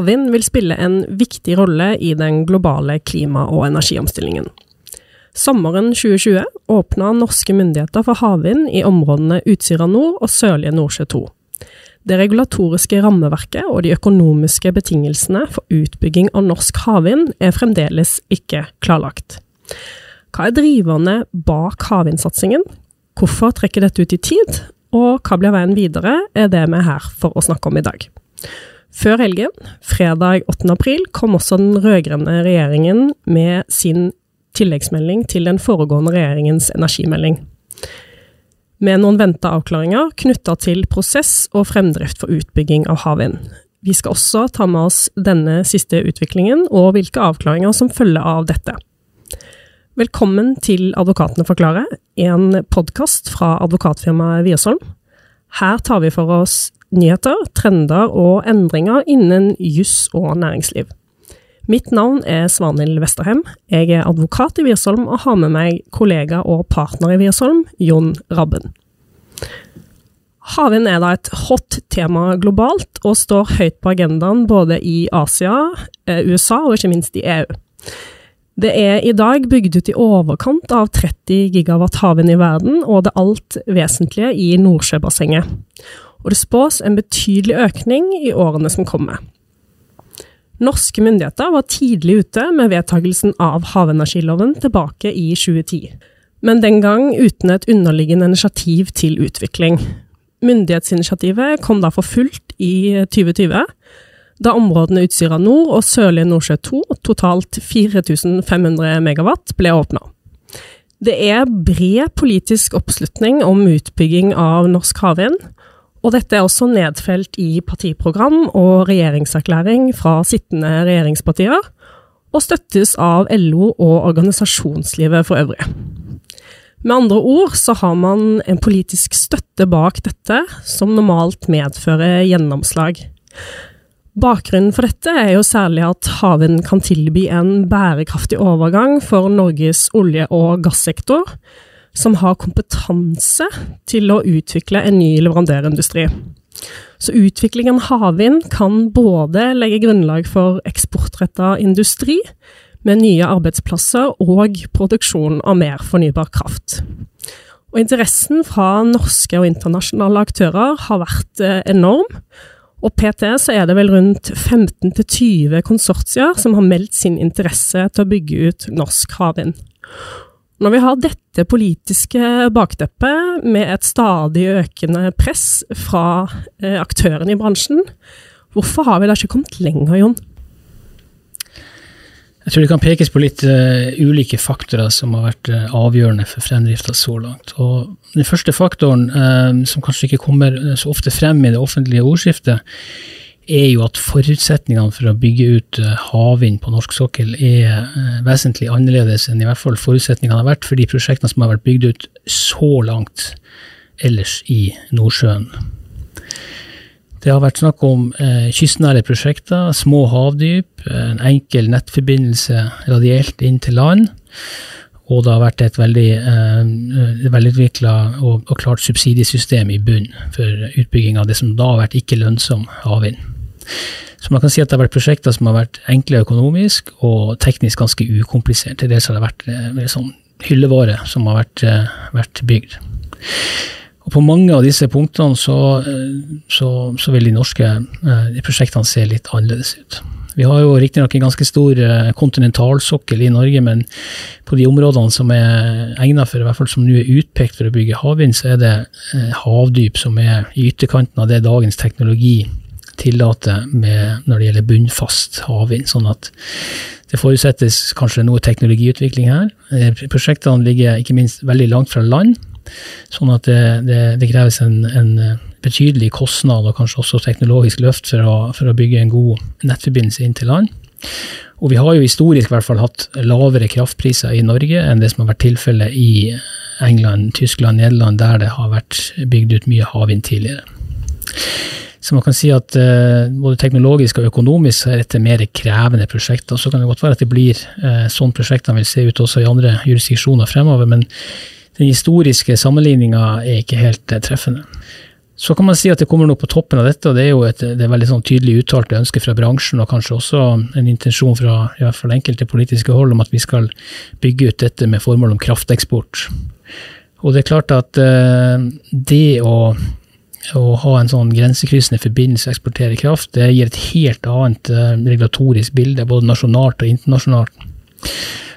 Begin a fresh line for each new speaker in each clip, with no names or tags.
Havvind vil spille en viktig rolle i den globale klima- og energiomstillingen. Sommeren 2020 åpna norske myndigheter for havvind i områdene Utsira nord og Sørlige Nordsjø 2. Det regulatoriske rammeverket og de økonomiske betingelsene for utbygging av norsk havvind er fremdeles ikke klarlagt. Hva er driverne bak havvindsatsingen? Hvorfor trekker dette ut i tid? Og hva blir veien videre, er det vi er her for å snakke om i dag. Før helgen, fredag 8. april, kom også den rød-grønne regjeringen med sin tilleggsmelding til den foregående regjeringens energimelding. Med noen venta avklaringer knytta til prosess og fremdrift for utbygging av havvind. Vi skal også ta med oss denne siste utviklingen og hvilke avklaringer som følger av dette. Velkommen til Advokatene forklarer, en podkast fra advokatfirmaet Wiersholm. Her tar vi for oss nyheter, trender og endringer innen juss og næringsliv. Mitt navn er Svanhild Westerhem. Jeg er advokat i Wiersholm og har med meg kollega og partner i Wiersholm, Jon Rabben. Havvind er da et hot tema globalt, og står høyt på agendaen både i Asia, eh, USA og ikke minst i EU. Det er i dag bygd ut i overkant av 30 gigawatt havvind i verden, og det alt vesentlige i Nordsjøbassenget. Og det spås en betydelig økning i årene som kommer. Norske myndigheter var tidlig ute med vedtakelsen av havenergiloven tilbake i 2010, men den gang uten et underliggende initiativ til utvikling. Myndighetsinitiativet kom da for fullt i 2020, da områdene Utsira nord og Sørlige Nordsjø 2, totalt 4500 megawatt, ble åpna. Det er bred politisk oppslutning om utbygging av norsk havvind, og dette er også nedfelt i partiprogram og regjeringserklæring fra sittende regjeringspartier, og støttes av LO og organisasjonslivet for øvrig. Med andre ord så har man en politisk støtte bak dette, som normalt medfører gjennomslag. Bakgrunnen for dette er jo særlig at havvind kan tilby en bærekraftig overgang for Norges olje- og gassektor, som har kompetanse til å utvikle en ny leverandørindustri. Så utviklingen av havvind kan både legge grunnlag for eksportretta industri, med nye arbeidsplasser og produksjon av mer fornybar kraft. Og interessen fra norske og internasjonale aktører har vært eh, enorm, og PT så er det vel rundt 15-20 konsortier som har meldt sin interesse til å bygge ut norsk havvind. Når vi har dette politiske bakteppet med et stadig økende press fra eh, aktørene i bransjen, hvorfor har vi da ikke kommet lenger, Jon?
Jeg tror det kan pekes på litt uh, ulike faktorer som har vært uh, avgjørende for fremdrifta så langt. Og den første faktoren, uh, som kanskje ikke kommer så ofte frem i det offentlige ordskiftet, er jo at forutsetningene for å bygge ut eh, havvind på norsk sokkel er eh, vesentlig annerledes enn i hvert fall forutsetningene har vært for de prosjektene som har vært bygd ut så langt ellers i Nordsjøen. Det har vært snakk om eh, kystnære prosjekter, små havdyp, en enkel nettforbindelse radielt inn til land. Og det har vært et veldig eh, velutvikla og, og, klart subsidiesystem i bunn for utbygging av det som da har vært ikke lønnsom havvind. Så man kan si at det har vært prosjekter som har vært enkle økonomisk og teknisk ganske ukomplisert. Til dels har det vært eh, sånn hyllevare som har vært, eh, vært, bygd. Og på mange av disse punktene så, eh, så, så vil de norske de prosjektene se litt annerledes ut. Vi har jo riktignok en ganske stor kontinentalsokkel i Norge, men på de områdene som er egnet for, i hvert fall som nå er utpekt for å bygge havvind, så er det havdyp som er i ytterkanten av det dagens teknologi tillater når det gjelder bunnfast havvind. sånn at det forutsettes kanskje noe teknologiutvikling her. Eh, prosjektene ligger ikke minst veldig langt fra land, sånn at det, det, det kreves en, en, betydelig kostnad og kanskje også teknologisk løft for å, for å bygge en god nettforbindelse inn til land. Og vi har jo historisk i hvert fall hatt lavere kraftpriser i Norge enn det som har vært tilfellet i England, Tyskland, Nederland, der det har vært bygd ut mye havvind tidligere. Så man kan si at uh, både teknologisk og økonomisk er dette mer krevende prosjekter. Så kan det godt være at det blir uh, sånn prosjektene vil se ut også i andre jurisdiksjoner fremover, men den historiske sammenligninga er ikke helt uh, treffende. Så kan man si at det kommer noe på toppen av dette, og det er jo et er veldig sånn tydelig uttalte ønske fra bransjen, og kanskje også en intensjon fra i hvert fall enkelte politiske hold om at vi skal bygge ut dette med formål om krafteksport. Og det er klart at uh, det å, å, ha en sånn grensekryssende forbindelse og eksportere kraft, det gir et helt annet uh, regulatorisk bilde, både nasjonalt og internasjonalt.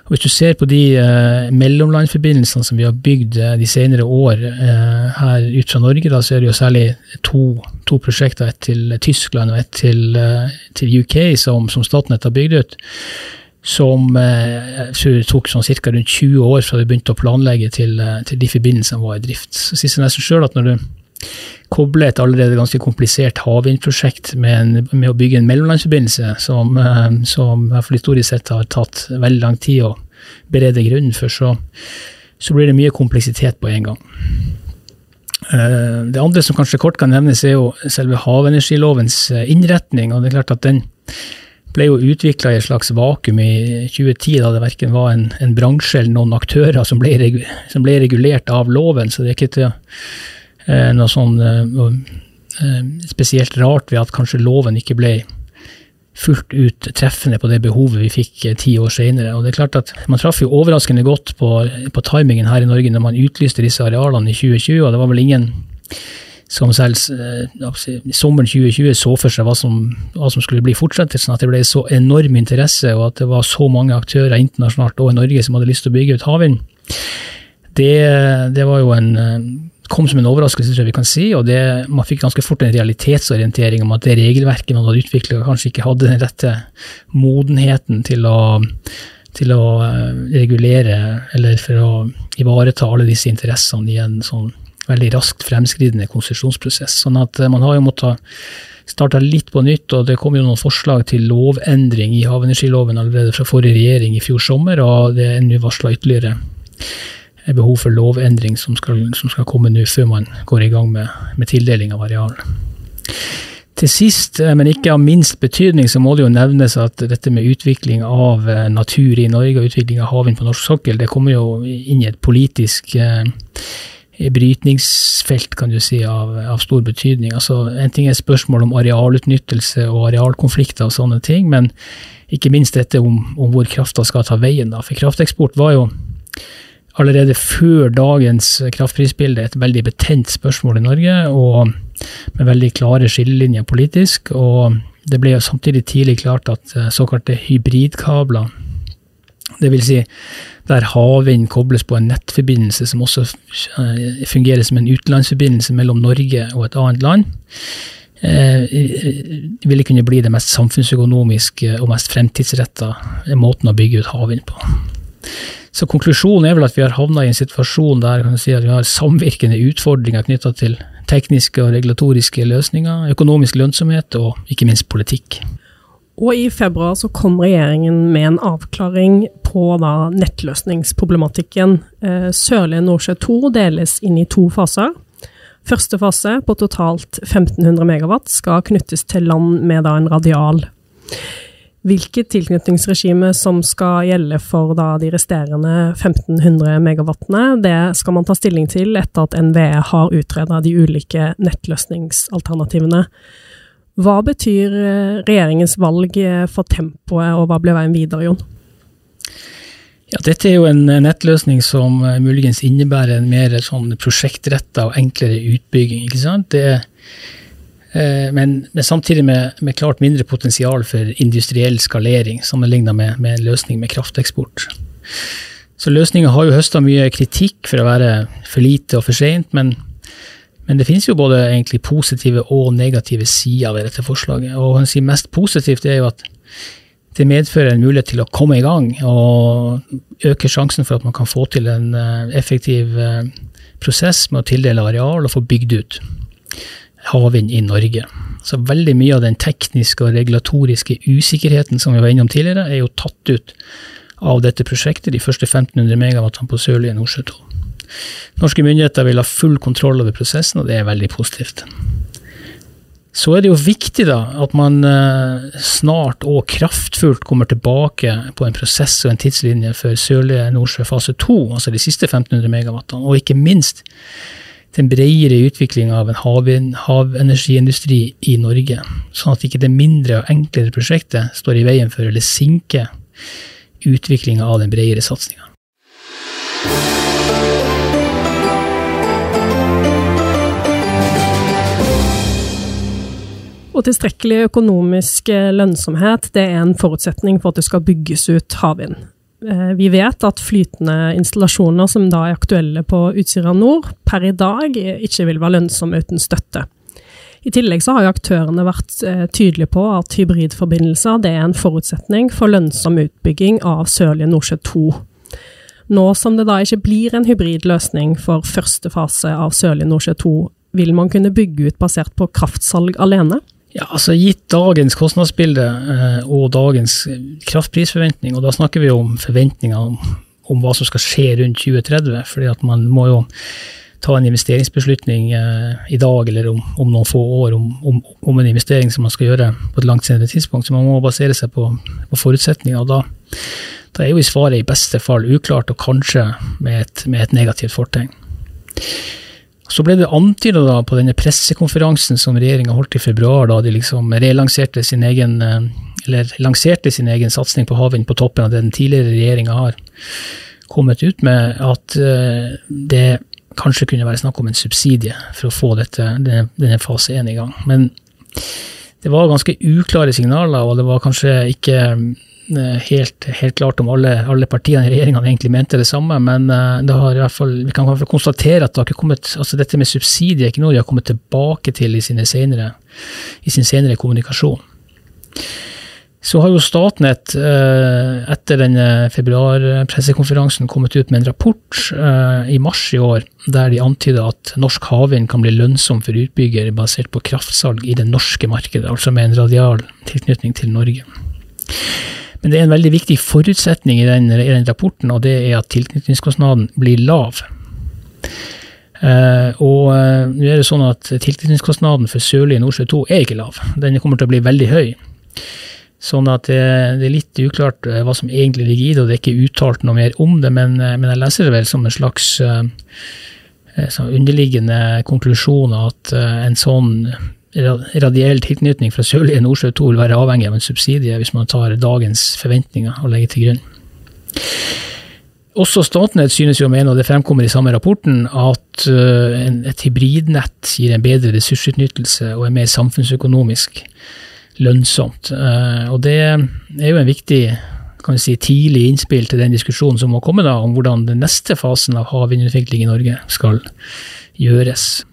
Og Hvis du ser på de eh, mellomlandforbindelsene som vi har bygd eh, de senere år eh, her ut fra Norge, da, så er det jo særlig to, to prosjekter, et til Tyskland og et til, eh, til UK, som, som, Statnett har bygd ut. Som eh, det tok sånn ca. rundt 20 år fra vi begynte å planlegge til, eh, til de forbindelsene var i drift. Så sier seg nesten sjøl at når du koble et allerede ganske komplisert havvindprosjekt med, med, å bygge en mellomlandsforbindelse, som, eh, som historisk sett har tatt veldig lang tid å berede grunnen for, så, så blir det mye kompleksitet på en gang. Eh, det andre som kanskje kort kan nevnes, er jo selve havenergilovens eh, innretning. og det er klart at Den ble jo utvikla i et slags vakuum i 2010, da det verken var en, en bransje eller noen aktører som ble, som ble, regulert av loven. Så det er ikke til noe sånn eh, eh, spesielt rart ved at kanskje loven ikke ble fullt ut treffende på det behovet vi fikk ti år senere. Og det er klart at Man traff jo overraskende godt på, på, timingen her i Norge når man utlyste disse arealene i 2020, og det var vel ingen som selv i sommeren 2020 så for seg hva som, hva som, skulle bli fortsettelsen. At det ble så enorm interesse, og at det var så mange aktører internasjonalt og i Norge som hadde lyst til å bygge ut havvind. Det, det var jo en kom som en overraskelse, tror jeg vi kan si. og det, Man fikk ganske fort en realitetsorientering om at det regelverket man hadde utvikla, kanskje ikke hadde den rette modenheten til å, til å eh, regulere, eller for å ivareta alle disse interessene i en sånn veldig raskt fremskridende konsesjonsprosess. Sånn at eh, man har jo måttet starta litt på nytt, og det kom jo noen forslag til lovendring i havenergiloven allerede fra forrige regjering i fjor sommer, og det er nå varsla ytterligere er behov for lovendring som skal, som skal komme nå før man går i gang med, med tildeling av areal. Til sist, eh, men ikke av minst betydning, så må det jo nevnes at dette med utvikling av eh, natur i Norge og utvikling av havvind på norsk sokkel, det kommer jo inn i et politisk eh, brytningsfelt kan du si, av, av, stor betydning. Altså, en ting er spørsmål om arealutnyttelse og arealkonflikter og sånne ting, men ikke minst dette om, om hvor krafta skal ta veien. Da. For krafteksport var jo allerede før dagens kraftprisbilde et veldig betent spørsmål i Norge, og med veldig klare skillelinjer politisk. Og det ble jo samtidig tidlig klart at eh, såkalte hybridkabler, dvs. Si der havvind kobles på en nettforbindelse som også eh, fungerer som en utenlandsforbindelse mellom Norge og et annet land, eh, ville kunne bli det mest samfunnsøkonomiske og mest fremtidsretta måten å bygge ut havvind på. Så konklusjonen er vel at vi har havna i en situasjon der si vi har samvirkende utfordringer knytta til tekniske og regulatoriske løsninger, økonomisk lønnsomhet og ikke minst politikk.
Og i februar så kom regjeringen med en avklaring på da nettløsningsproblematikken. Eh, Sørlige Nordsjø 2 deles inn i to faser. Første fase, på totalt 1500 megawatt, skal knyttes til land med en radial. Hvilket tilknytningsregime som skal gjelde for da de resterende 1500 megawattene, det skal man ta stilling til etter at NVE har utreda de ulike nettløsningsalternativene. Hva betyr eh, regjeringens valg eh, for tempoet, og hva blir veien videre, Jon?
Ja, dette er jo en nettløsning som eh, muligens innebærer en mer sånn prosjektretta og enklere utbygging. ikke sant? Det er Eh, men, men, samtidig med, med, klart mindre potensial for industriell skalering, sammenlignet med, med, en løsning med krafteksport. Så løsninga har jo høsta mye kritikk for å være for lite og for seint, men, men, det finnes jo både egentlig positive og negative sider ved dette forslaget. Og hun sier mest positivt er jo at det medfører en mulighet til å komme i gang, og øke sjansen for at man kan få til en eh, effektiv eh, prosess med å tildele areal og få bygd ut havvind i Norge. Så veldig mye av den tekniske og regulatoriske usikkerheten som vi var innom tidligere, er jo tatt ut av dette prosjektet, de første 1500 megawattene på Sørlige Nordsjø 2. Norske myndigheter vil ha full kontroll over prosessen, og det er veldig positivt. Så er det jo viktig da at man eh, snart og kraftfullt kommer tilbake på en prosess og en tidslinje for Sørlige Nordsjø fase 2, altså de siste 1500 megawattene, og ikke minst den bredere utviklinga av en havenergiindustri i Norge, sånn at ikke det mindre og enklere prosjektet står i veien for eller sinker utviklinga av den bredere satsinga.
Og tilstrekkelig økonomisk lønnsomhet det er en forutsetning for at det skal bygges ut havvind. Eh, vi vet at flytende installasjoner som da er aktuelle på Utsira nord, per i dag ikke vil være lønnsomme uten støtte. I tillegg så har jo aktørene vært eh, tydelige på at hybridforbindelser er en forutsetning for lønnsom utbygging av Sørlige Nordsjø 2. Nå som det da ikke blir en hybridløsning for første fase av Sørlige Nordsjø 2, vil man kunne bygge ut basert på kraftsalg alene?
Ja, altså Gitt dagens kostnadsbilde eh, og dagens kraftprisforventning, og da snakker vi om forventninger om, om, hva som skal skje rundt 2030, fordi at man må jo ta en investeringsbeslutning eh, i dag eller om, om, noen få år om, om, en investering som man skal gjøre på et langt senere tidspunkt. Så man må basere seg på, på forutsetninger. og da, da, er jo i svaret i beste fall uklart, og kanskje med et, med et negativt fortegn. Så ble det antyda på denne pressekonferansen som regjeringa holdt i februar, da de liksom relanserte sin egen eh, eller lanserte sin egen satsing på havvind på toppen av det den tidligere regjeringa har kommet ut med, at eh, det kanskje kunne være snakk om en subsidie for å få dette, denne, denne fase 1 i gang. Men det var ganske uklare signaler, og det var kanskje ikke helt, helt, klart om alle, alle partiene i regjeringa egentlig mente det samme, men eh, det har i hvert fall, vi kan i hvert fall konstatere at det har ikke kommet, altså dette med subsidier er ikke noe de har kommet tilbake til i, senere, i sin senere kommunikasjon. Så har jo Statnett eh, etter denne februarpressekonferansen kommet ut med en rapport i mars i år der de antyder at norsk havvind kan bli lønnsom for utbygger basert på kraftsalg i det norske markedet, altså med en radial tilknytning til Norge. Men det er en veldig viktig forutsetning i den, i den rapporten, og det er at tilknytningskostnaden blir lav. Uh, og uh, nå er det sånn at tilknytningskostnaden for Sørlige Nordsjø 2 er ikke lav. Den kommer til å bli veldig høy. Sånn at det, det er litt uklart hva som egentlig ligger i det, og det er ikke uttalt noe mer om det, men, men jeg leser det vel som en slags underliggende konklusjon at en sånn radiell tilknytning fra sørlige Nordsjø 2 vil være avhengig av en subsidie hvis man tar dagens forventninger og legger til grunn. Også Statnett synes jo å mene, og det fremkommer i samme rapporten, at eh, et hybridnett gir en bedre ressursutnyttelse og er mer samfunnsøkonomisk lønnsomt. Eh, og det er jo en viktig kan si, tidlig innspill til den diskusjonen som må komme da, om hvordan den neste fasen av havvindutvikling i Norge skal gjøres.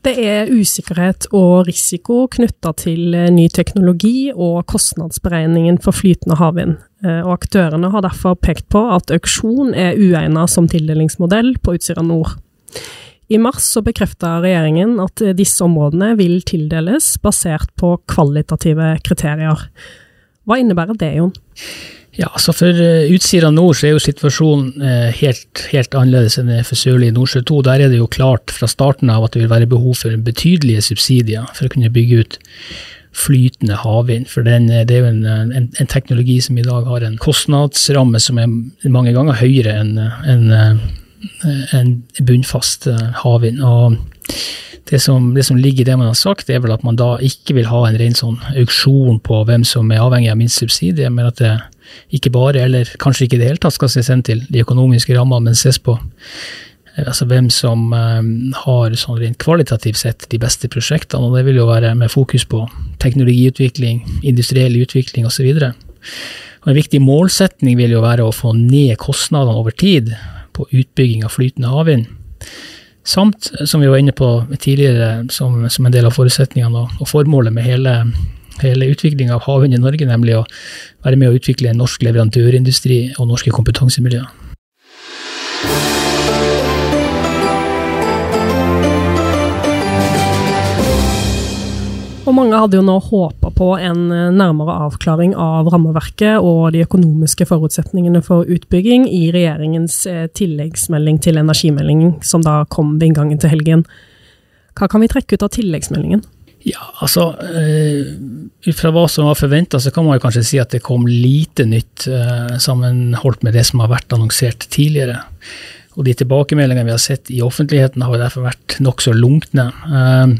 Det er usikkerhet og risiko knytta til eh, ny teknologi og kostnadsberegningen for flytende havvind, eh, og aktørene har derfor pekt på at auksjon er uegnet som tildelingsmodell på Utsira Nord. I mars så bekrefta regjeringen at disse områdene vil tildeles basert på kvalitative kriterier. Hva innebærer det, Jon?
Ja, altså For uh, Utsira nord så er jo situasjonen uh, helt, helt, annerledes enn for sørlige Nordsjø 2. Der er det jo klart fra starten av at det vil være behov for betydelige subsidier for å kunne bygge ut flytende havvind. For den, eh, det er jo en, en, en, teknologi som i dag har en kostnadsramme som er mange ganger høyere enn en, en bunnfast havvind. Og det som, det som, ligger i det man har sagt, er vel at man da ikke vil ha en ren sånn auksjon på hvem som er avhengig av minst subsidie, men at det ikke bare, eller kanskje ikke i det hele tatt, skal ses hen til de økonomiske rammene, men ses på eh, altså hvem som um, har sånn rent kvalitativt sett de beste prosjektene. og Det vil jo være med fokus på teknologiutvikling, industriell utvikling osv. En viktig målsetning vil jo være å få ned kostnadene over tid på utbygging av flytende havvind. Samt, som vi var inne på tidligere, som, som en del av forutsetningene og, og formålet med hele hele utviklinga av havvind i Norge, nemlig å være med å utvikle en norsk leverandørindustri og norske kompetansemiljøer.
Og mange hadde jo nå håpa på en nærmere avklaring av rammeverket og de økonomiske forutsetningene for utbygging i regjeringens eh, tilleggsmelding til energimeldingen, som da kom ved inngangen til helgen. Hva kan vi trekke ut av tilleggsmeldingen?
Ja, altså uh, Ut fra hva som var forventa, så kan man jo kanskje si at det kom lite nytt uh, sammenholdt med det som har vært annonsert tidligere. Og de tilbakemeldingene vi har sett i offentligheten har derfor vært nokså lunkne. Eh,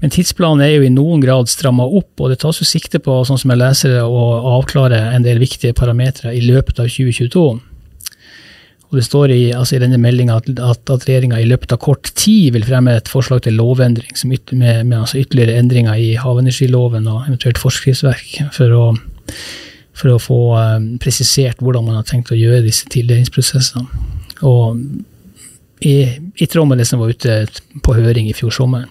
men tidsplanen er jo i noen grad stramma opp, og det tas jo sikte på, sånn som jeg leser det, å avklare en del viktige parametere i løpet av 2022. Og Det står i, altså i denne meldinga at, at, at regjeringa i løpet av kort tid vil fremme et forslag til lovendring yt, med, med altså ytterligere endringer i havenergiloven og eventuelt forskriftsverk for å, for å få um, presisert hvordan man har tenkt å gjøre disse tildelingsprosessene. Og i, i tråd med det som var ute på høring i fjor sommer.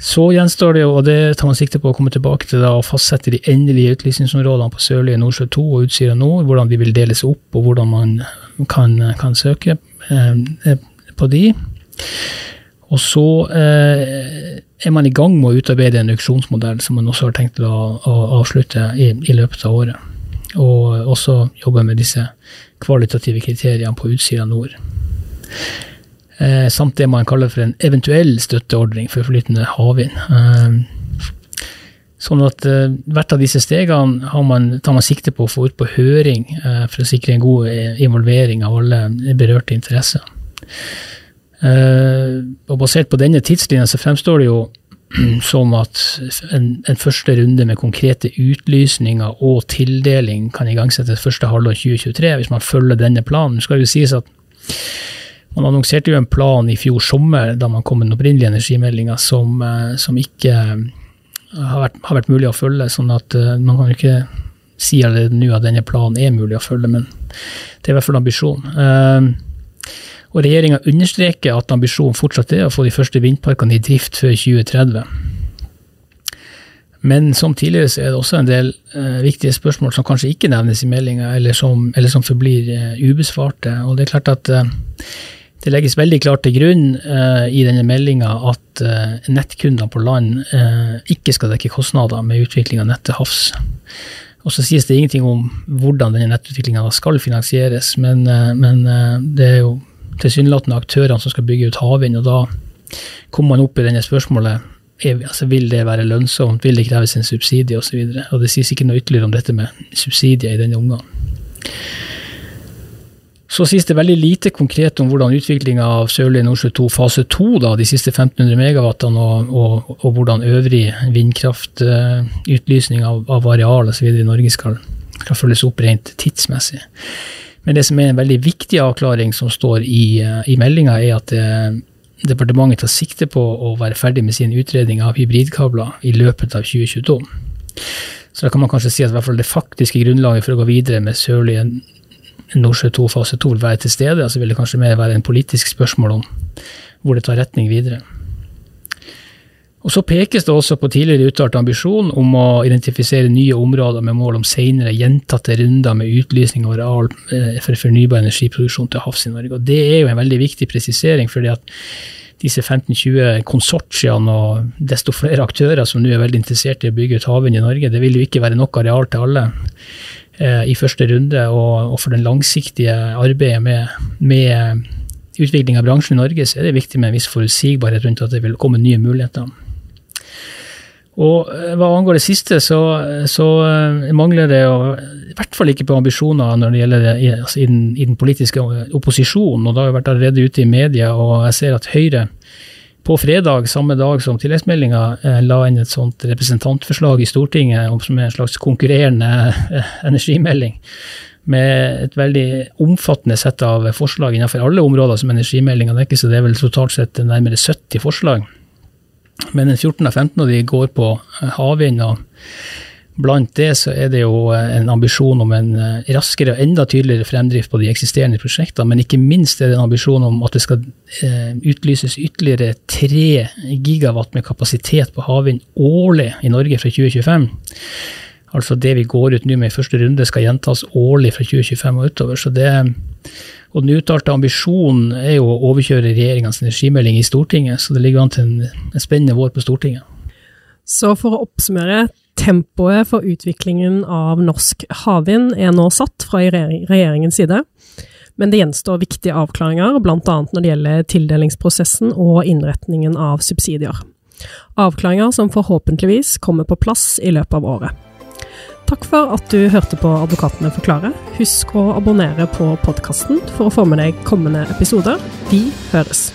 Så gjenstår det og det tar man sikte på å komme tilbake til, da, å fastsette de endelige utlysningsområdene på Sørlige Nordsjø 2 og Utsira nord, hvordan de vil deles opp, og hvordan man kan, kan søke eh, på de. Og så eh, er man i gang med å utarbeide en auksjonsmodell som man også har tenkt å, å avslutte i, i, løpet av året. Og også jobbe med disse kvalitative kriteriene på Utsira nord. Eh, samt det man kaller for en eventuell støtteordning for flytende havvind. Eh, sånn at eh, hvert av disse stegene man, tar man sikte på å få ut på høring eh, for å sikre en god eh, involvering av alle berørte interesser. Eh, og basert på denne tidslinja så fremstår det jo som at en, en, første runde med konkrete utlysninger og tildeling kan igangsettes første halvår 2023, hvis man følger denne planen. Det skal jo sies at man annonserte jo en plan i fjor sommer, da man kom med den opprinnelige energimeldinga, som, eh, som, ikke eh, har vært, har vært, mulig å følge. sånn at uh, man kan jo ikke si allerede nå at denne planen er mulig å følge, men det er i hvert fall ambisjonen. Og regjeringa understreker at ambisjonen fortsatt er å få de første vindparkene i drift før 2030. Men som tidligere så er det også en del eh, viktige spørsmål som kanskje ikke nevnes i meldinga, eller, eller, som forblir eh, ubesvarte. Og det er klart at uh, det legges veldig klart til grunn uh, i denne meldinga at uh, nettkundene på land uh, ikke skal dekke kostnader med utvikling av nett til havs. Og så sies det ingenting om hvordan denne nettutviklinga skal finansieres, men, men det er jo tilsynelatende aktørene som skal bygge ut havvind, og da kommer man opp i denne spørsmålet er, altså, vil det være lønnsomt, vil det kreves en subsidie osv. Og, så og det sies ikke noe ytterligere om dette med subsidier i denne omgang. Så sies det veldig lite konkret om hvordan utviklinga av Sørlige Nordsjø 2 fase 2, da, de siste 1500 megawattene, og, og, og hvordan øvrig vindkraftutlysning av, av areal osv. i Norge skal, skal, følges opp rent tidsmessig. Men det som er en veldig viktig avklaring som står i, i meldinga, er at eh, departementet tar sikte på å være ferdig med sin utredning av hybridkabler i løpet av 2022. Så da kan man kanskje si at det faktiske grunnlaget for å gå videre med Sørlige Nordsjø 2 fase 2 vil være til stede, altså vil det kanskje mer være en politisk spørsmål om hvor det tar retning videre. Og Så pekes det også på tidligere uttalt ambisjon om å identifisere nye områder med mål om senere gjentatte runder med utlysning av areal eh, for fornybar energiproduksjon til havs i Norge. Og Det er jo en veldig viktig presisering, fordi at disse 15-20 konsortiene og desto flere aktører som nå er veldig interessert i å bygge ut havvind i Norge, det vil jo ikke være nok areal til alle. Eh, i første runde, og, og for den langsiktige arbeidet med, med utvikling av bransjen i Norge, så er det viktig med en viss forutsigbarhet rundt at det vil komme nye muligheter. Og eh, Hva angår det siste, så, så eh, mangler det i hvert fall ikke på ambisjoner når det gjelder altså i, den, i, den, politiske opposisjonen. og Det har jo vært allerede ute i media, og jeg ser at Høyre på fredag, samme dag som tilleggsmeldinga, eh, la inn et sånt representantforslag i Stortinget som er en slags konkurrerende eh, energimelding. Med et veldig omfattende sett av forslag innenfor alle områder som energimeldinga dekker, så det er vel totalt sett nærmere 70 forslag. Men 14 av 15 av de går på eh, havvind. og Blant det så er det jo eh, en ambisjon om en eh, raskere og enda tydeligere fremdrift på de eksisterende prosjektene, men ikke minst er det en ambisjon om at det skal eh, utlyses ytterligere tre gigawatt med kapasitet på havvind årlig i Norge fra 2025. Altså det vi går ut nå med i første runde, skal gjentas årlig fra 2025 og utover. så det og Den uttalte ambisjonen er jo å overkjøre regjeringens energimelding i Stortinget, så det ligger an til en, en spennende vår på Stortinget.
Så for å oppsummere, Tempoet for utviklingen av norsk havvind er nå satt fra regjeringens side, men det gjenstår viktige avklaringer, bl.a. når det gjelder tildelingsprosessen og innretningen av subsidier. Avklaringer som forhåpentligvis kommer på plass i løpet av året. Takk for at du hørte på Advokatene forklare. Husk å abonnere på podkasten for å få med deg kommende episoder. Vi høres.